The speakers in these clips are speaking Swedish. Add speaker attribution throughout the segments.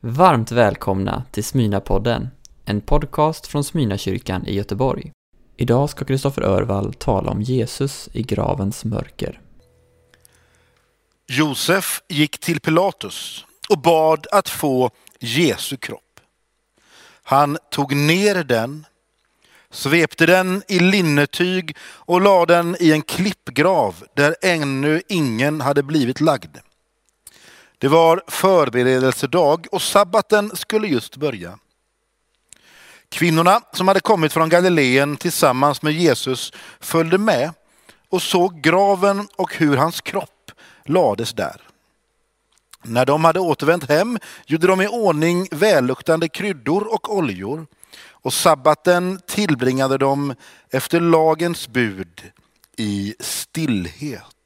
Speaker 1: Varmt välkomna till Smyna-podden, en podcast från Smyna-kyrkan i Göteborg. Idag ska Kristoffer Örvall tala om Jesus i gravens mörker.
Speaker 2: Josef gick till Pilatus och bad att få Jesu kropp. Han tog ner den, svepte den i linnetyg och lade den i en klippgrav där ännu ingen hade blivit lagd. Det var förberedelsedag och sabbaten skulle just börja. Kvinnorna som hade kommit från Galileen tillsammans med Jesus följde med och såg graven och hur hans kropp lades där. När de hade återvänt hem gjorde de i ordning välluktande kryddor och oljor och sabbaten tillbringade de efter lagens bud i stillhet.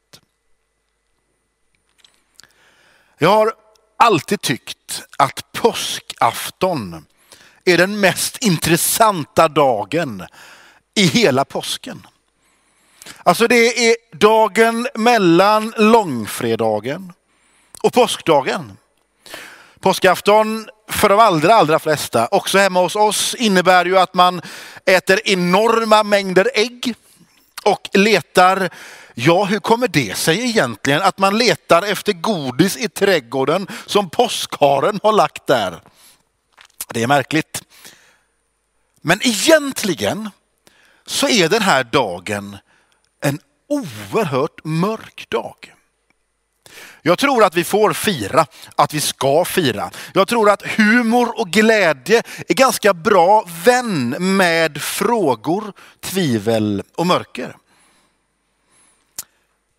Speaker 2: Jag har alltid tyckt att påskafton är den mest intressanta dagen i hela påsken. Alltså det är dagen mellan långfredagen och påskdagen. Påskafton för de allra, allra flesta, också hemma hos oss, innebär ju att man äter enorma mängder ägg och letar Ja, hur kommer det sig egentligen att man letar efter godis i trädgården som påskharen har lagt där? Det är märkligt. Men egentligen så är den här dagen en oerhört mörk dag. Jag tror att vi får fira, att vi ska fira. Jag tror att humor och glädje är ganska bra vän med frågor, tvivel och mörker.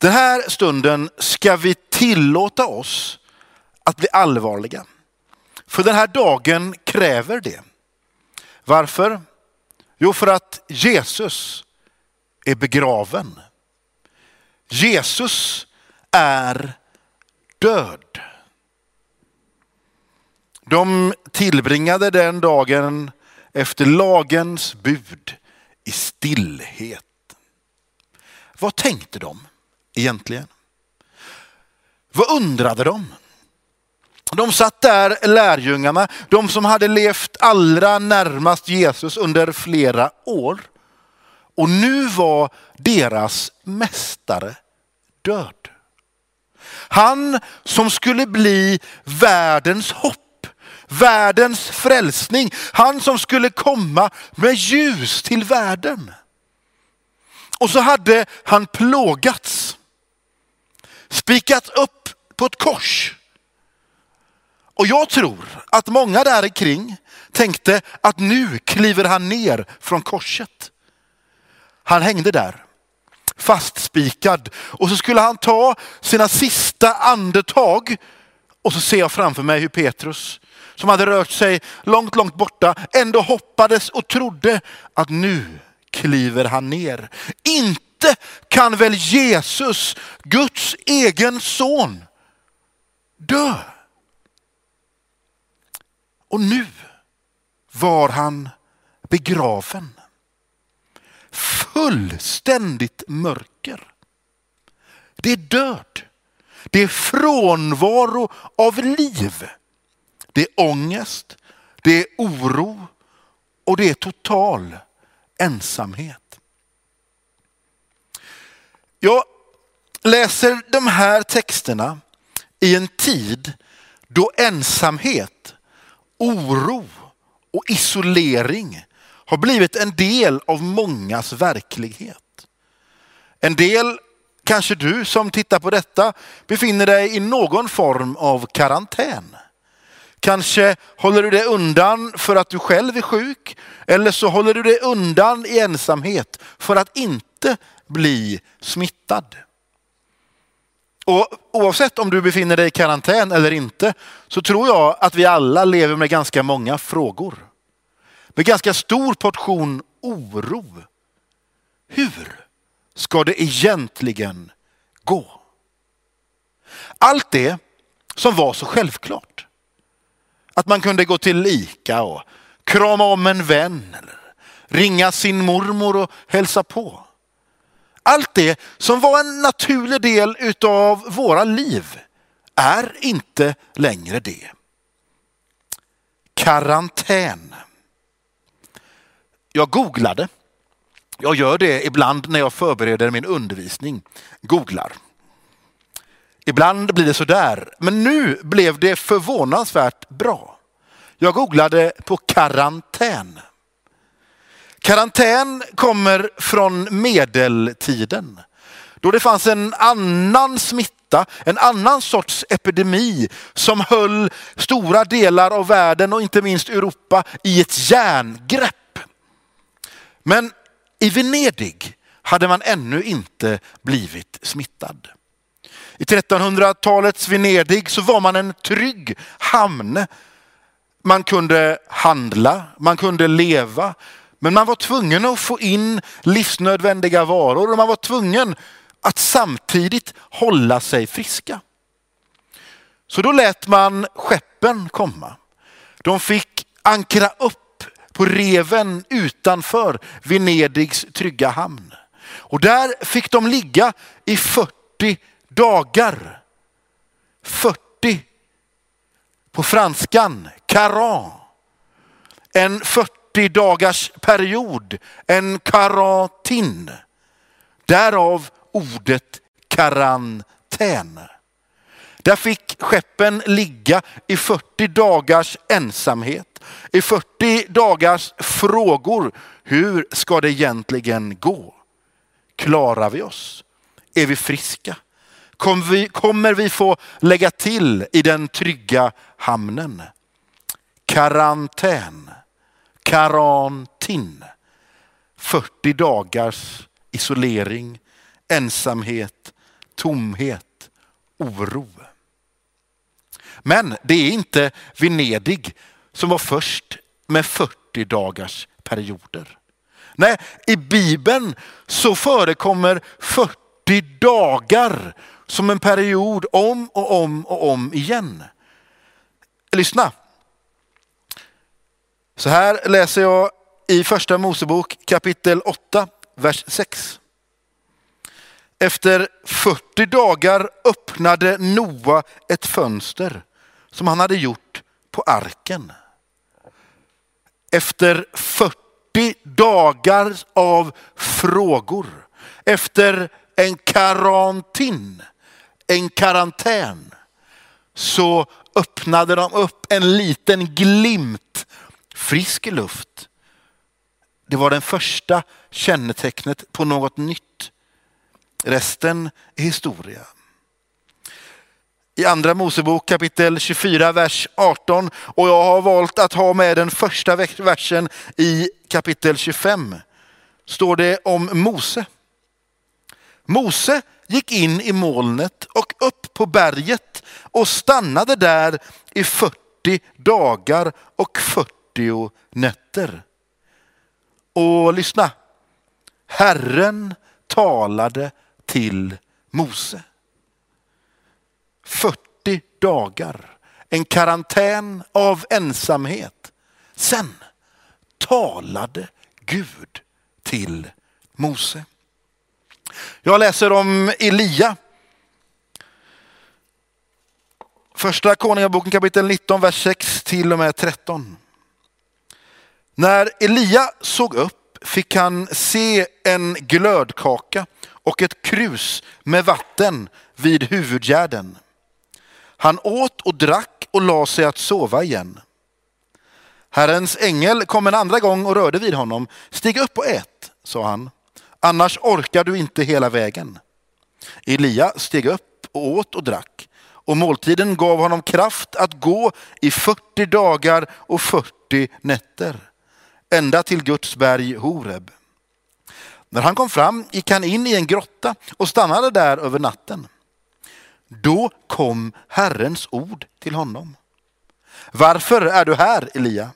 Speaker 2: Den här stunden ska vi tillåta oss att bli allvarliga. För den här dagen kräver det. Varför? Jo, för att Jesus är begraven. Jesus är död. De tillbringade den dagen efter lagens bud i stillhet. Vad tänkte de? Egentligen? Vad undrade de? De satt där, lärjungarna, de som hade levt allra närmast Jesus under flera år. Och nu var deras mästare död. Han som skulle bli världens hopp, världens frälsning. Han som skulle komma med ljus till världen. Och så hade han plågats Spikat upp på ett kors. Och jag tror att många där kring tänkte att nu kliver han ner från korset. Han hängde där fastspikad och så skulle han ta sina sista andetag och så ser jag framför mig hur Petrus som hade rört sig långt, långt borta ändå hoppades och trodde att nu kliver han ner. Inte inte kan väl Jesus, Guds egen son, dö? Och nu var han begraven. Fullständigt mörker. Det är död. Det är frånvaro av liv. Det är ångest, det är oro och det är total ensamhet. Jag läser de här texterna i en tid då ensamhet, oro och isolering har blivit en del av mångas verklighet. En del, kanske du som tittar på detta, befinner dig i någon form av karantän. Kanske håller du dig undan för att du själv är sjuk eller så håller du dig undan i ensamhet för att inte bli smittad. Och oavsett om du befinner dig i karantän eller inte så tror jag att vi alla lever med ganska många frågor. Med ganska stor portion oro. Hur ska det egentligen gå? Allt det som var så självklart. Att man kunde gå till Ica och krama om en vän eller ringa sin mormor och hälsa på. Allt det som var en naturlig del utav våra liv är inte längre det. karantän. Jag googlade. Jag gör det ibland när jag förbereder min undervisning. Googlar. Ibland blir det sådär, men nu blev det förvånansvärt bra. Jag googlade på karantän. Karantän kommer från medeltiden. Då det fanns en annan smitta, en annan sorts epidemi som höll stora delar av världen och inte minst Europa i ett järngrepp. Men i Venedig hade man ännu inte blivit smittad. I 1300-talets Venedig så var man en trygg hamn. Man kunde handla, man kunde leva, men man var tvungen att få in livsnödvändiga varor och man var tvungen att samtidigt hålla sig friska. Så då lät man skeppen komma. De fick ankra upp på reven utanför Venedigs trygga hamn. Och där fick de ligga i 40 dagar. 40 på franskan, caran. En 40 40 dagars period, en karatin. Därav ordet karantän. Där fick skeppen ligga i 40 dagars ensamhet, i 40 dagars frågor. Hur ska det egentligen gå? Klarar vi oss? Är vi friska? Kommer vi, kommer vi få lägga till i den trygga hamnen? Karantän, karantin, 40 dagars isolering, ensamhet, tomhet, oro. Men det är inte Venedig som var först med 40 dagars perioder. Nej, i Bibeln så förekommer 40 dagar som en period om och om och om igen. Lyssna. Så här läser jag i första Mosebok kapitel 8, vers 6. Efter 40 dagar öppnade Noa ett fönster som han hade gjort på arken. Efter 40 dagar av frågor, efter en karantin, en karantän, så öppnade de upp en liten glimt frisk luft. Det var det första kännetecknet på något nytt. Resten är historia. I andra Mosebok kapitel 24, vers 18 och jag har valt att ha med den första versen i kapitel 25. Står det om Mose. Mose gick in i molnet och upp på berget och stannade där i 40 dagar och 40 nätter. Och lyssna. Herren talade till Mose. 40 dagar, en karantän av ensamhet. Sen talade Gud till Mose. Jag läser om Elia. Första Konungaboken kapitel 19, vers 6 till och med 13. När Elia såg upp fick han se en glödkaka och ett krus med vatten vid huvudgärden. Han åt och drack och la sig att sova igen. Herrens ängel kom en andra gång och rörde vid honom. Stig upp och ät, sa han. Annars orkar du inte hela vägen. Elia steg upp och åt och drack. Och måltiden gav honom kraft att gå i 40 dagar och 40 nätter. Ända till Guds berg Horeb. När han kom fram gick han in i en grotta och stannade där över natten. Då kom Herrens ord till honom. Varför är du här, Elia?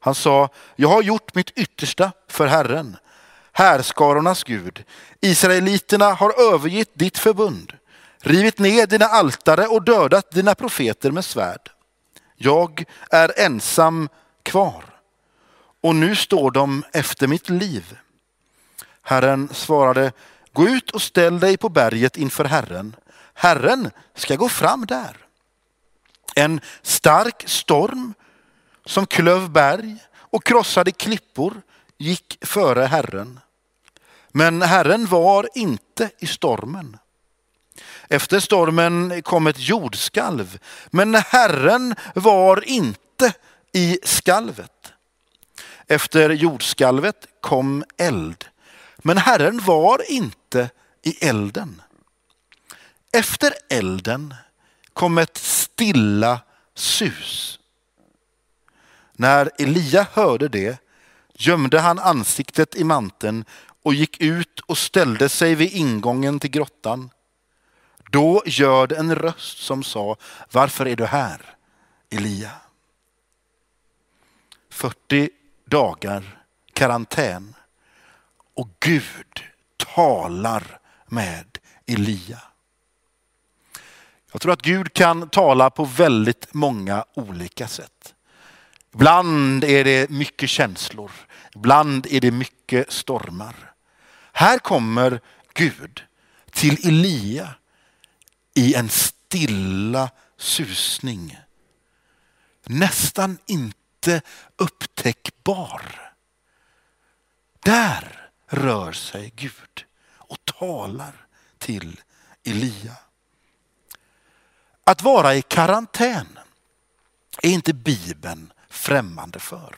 Speaker 2: Han sa, jag har gjort mitt yttersta för Herren, härskarornas Gud. Israeliterna har övergett ditt förbund, rivit ner dina altare och dödat dina profeter med svärd. Jag är ensam kvar och nu står de efter mitt liv. Herren svarade, gå ut och ställ dig på berget inför Herren. Herren ska gå fram där. En stark storm som klöv berg och krossade klippor gick före Herren. Men Herren var inte i stormen. Efter stormen kom ett jordskalv, men Herren var inte i skalvet. Efter jordskalvet kom eld, men Herren var inte i elden. Efter elden kom ett stilla sus. När Elia hörde det gömde han ansiktet i manteln och gick ut och ställde sig vid ingången till grottan. Då gör en röst som sa, varför är du här, Elia? 40 dagar karantän och Gud talar med Elia. Jag tror att Gud kan tala på väldigt många olika sätt. Ibland är det mycket känslor, ibland är det mycket stormar. Här kommer Gud till Elia i en stilla susning. Nästan inte inte upptäckbar. Där rör sig Gud och talar till Elia. Att vara i karantän är inte Bibeln främmande för.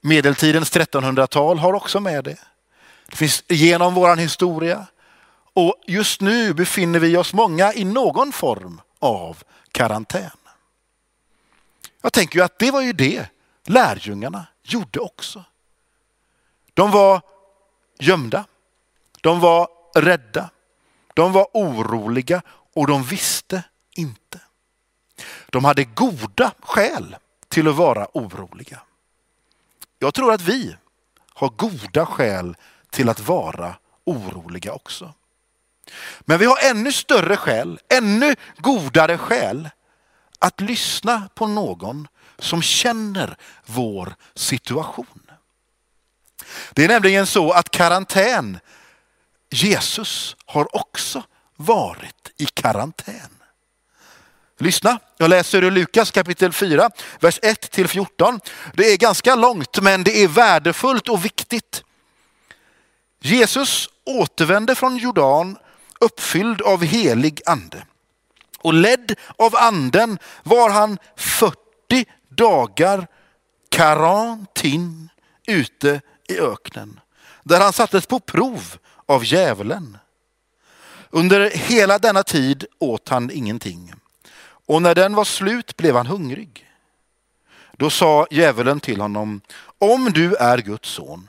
Speaker 2: Medeltidens 1300-tal har också med det. Det finns genom vår historia och just nu befinner vi oss många i någon form av karantän. Jag tänker ju att det var ju det lärjungarna gjorde också. De var gömda, de var rädda, de var oroliga och de visste inte. De hade goda skäl till att vara oroliga. Jag tror att vi har goda skäl till att vara oroliga också. Men vi har ännu större skäl, ännu godare skäl att lyssna på någon som känner vår situation. Det är nämligen så att karantän, Jesus har också varit i karantän. Lyssna, jag läser ur Lukas kapitel 4, vers 1 till 14. Det är ganska långt men det är värdefullt och viktigt. Jesus återvände från Jordan uppfylld av helig ande. Och ledd av anden var han 40 dagar karantin ute i öknen. Där han sattes på prov av djävulen. Under hela denna tid åt han ingenting. Och när den var slut blev han hungrig. Då sa djävulen till honom, om du är Guds son,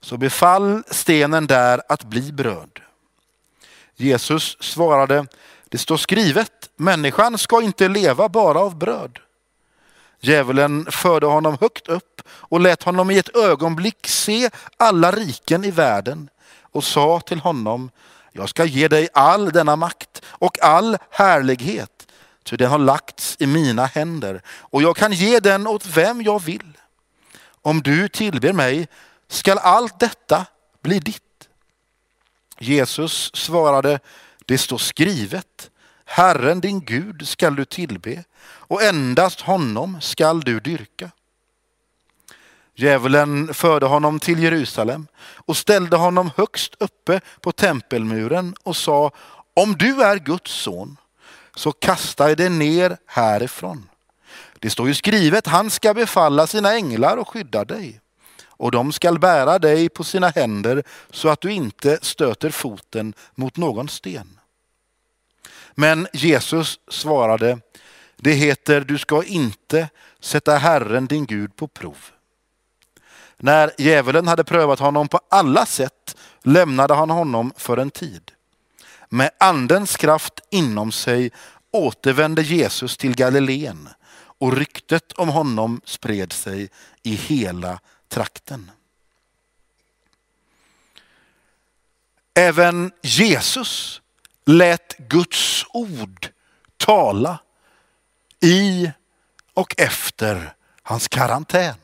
Speaker 2: så befall stenen där att bli bröd. Jesus svarade, det står skrivet, människan ska inte leva bara av bröd. Djävulen förde honom högt upp och lät honom i ett ögonblick se alla riken i världen och sa till honom, jag ska ge dig all denna makt och all härlighet, ty den har lagts i mina händer och jag kan ge den åt vem jag vill. Om du tillber mig skall allt detta bli ditt. Jesus svarade, det står skrivet, Herren din Gud skall du tillbe och endast honom skall du dyrka. Djävulen förde honom till Jerusalem och ställde honom högst uppe på tempelmuren och sa, om du är Guds son så kasta dig ner härifrån. Det står ju skrivet, han ska befalla sina änglar och skydda dig och de skall bära dig på sina händer så att du inte stöter foten mot någon sten. Men Jesus svarade, det heter du ska inte sätta Herren din Gud på prov. När djävulen hade prövat honom på alla sätt lämnade han honom för en tid. Med andens kraft inom sig återvände Jesus till Galileen och ryktet om honom spred sig i hela trakten. Även Jesus lät Guds ord tala i och efter hans karantän.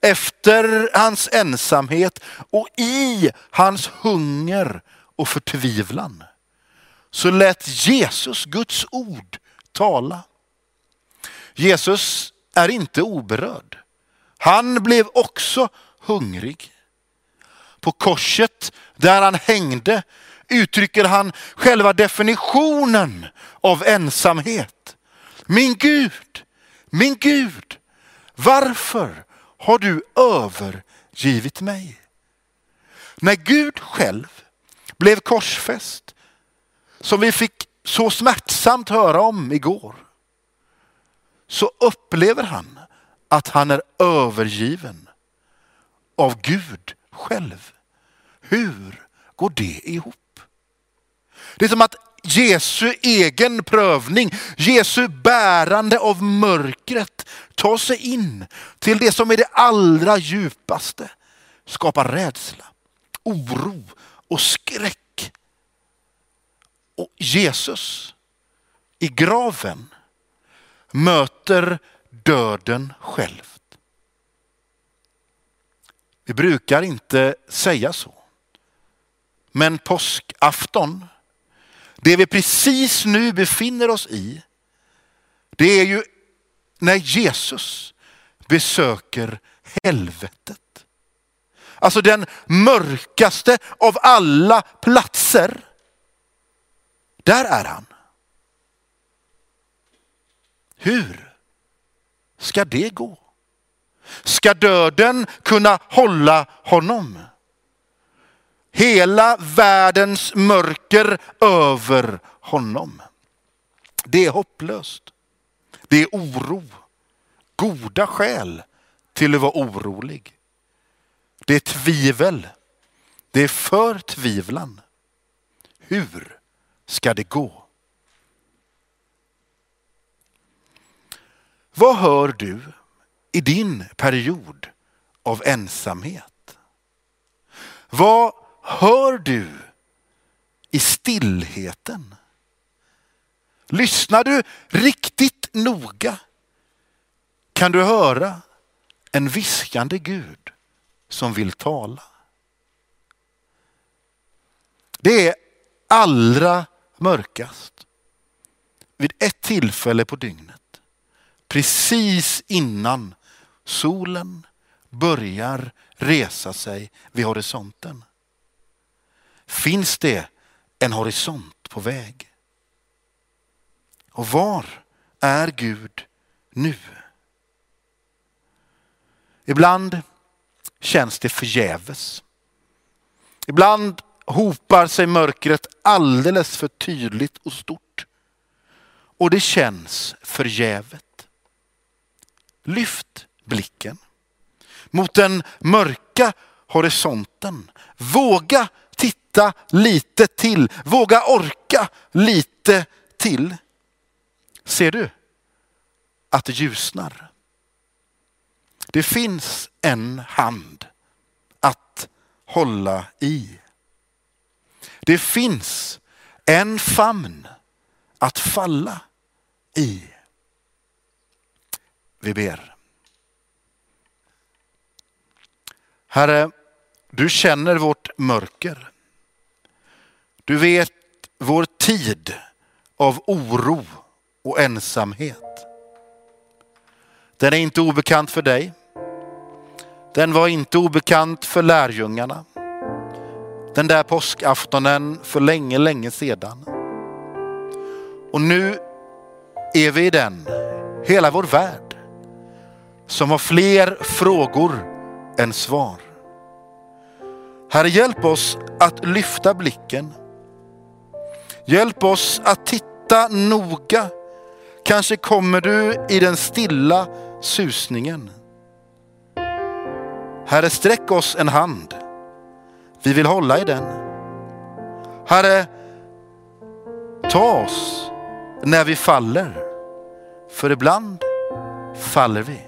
Speaker 2: Efter hans ensamhet och i hans hunger och förtvivlan så lät Jesus Guds ord tala. Jesus är inte oberörd. Han blev också hungrig. På korset där han hängde uttrycker han själva definitionen av ensamhet. Min Gud, min Gud, varför har du övergivit mig? När Gud själv blev korsfäst, som vi fick så smärtsamt höra om igår, så upplever han att han är övergiven av Gud själv. Hur går det ihop? Det är som att Jesu egen prövning, Jesu bärande av mörkret tar sig in till det som är det allra djupaste. Skapar rädsla, oro och skräck. Och Jesus i graven möter döden själv. Vi brukar inte säga så. Men påskafton, det vi precis nu befinner oss i, det är ju när Jesus besöker helvetet. Alltså den mörkaste av alla platser. Där är han. Hur ska det gå? Ska döden kunna hålla honom? Hela världens mörker över honom. Det är hopplöst. Det är oro. Goda skäl till att vara orolig. Det är tvivel. Det är förtvivlan. Hur ska det gå? Vad hör du i din period av ensamhet? Vad hör du i stillheten? Lyssnar du riktigt noga kan du höra en viskande Gud som vill tala. Det är allra mörkast vid ett tillfälle på dygnet. Precis innan solen börjar resa sig vid horisonten. Finns det en horisont på väg? Och var är Gud nu? Ibland känns det förgäves. Ibland hopar sig mörkret alldeles för tydligt och stort. Och det känns förgävet. Lyft blicken mot den mörka horisonten. Våga titta lite till. Våga orka lite till. Ser du att det ljusnar? Det finns en hand att hålla i. Det finns en famn att falla i. Vi ber. Herre, du känner vårt mörker. Du vet vår tid av oro och ensamhet. Den är inte obekant för dig. Den var inte obekant för lärjungarna. Den där påskaftonen för länge, länge sedan. Och nu är vi i den, hela vår värld, som har fler frågor än svar. Herre, hjälp oss att lyfta blicken. Hjälp oss att titta noga. Kanske kommer du i den stilla susningen. Herre, sträck oss en hand. Vi vill hålla i den. Herre, ta oss när vi faller. För ibland faller vi.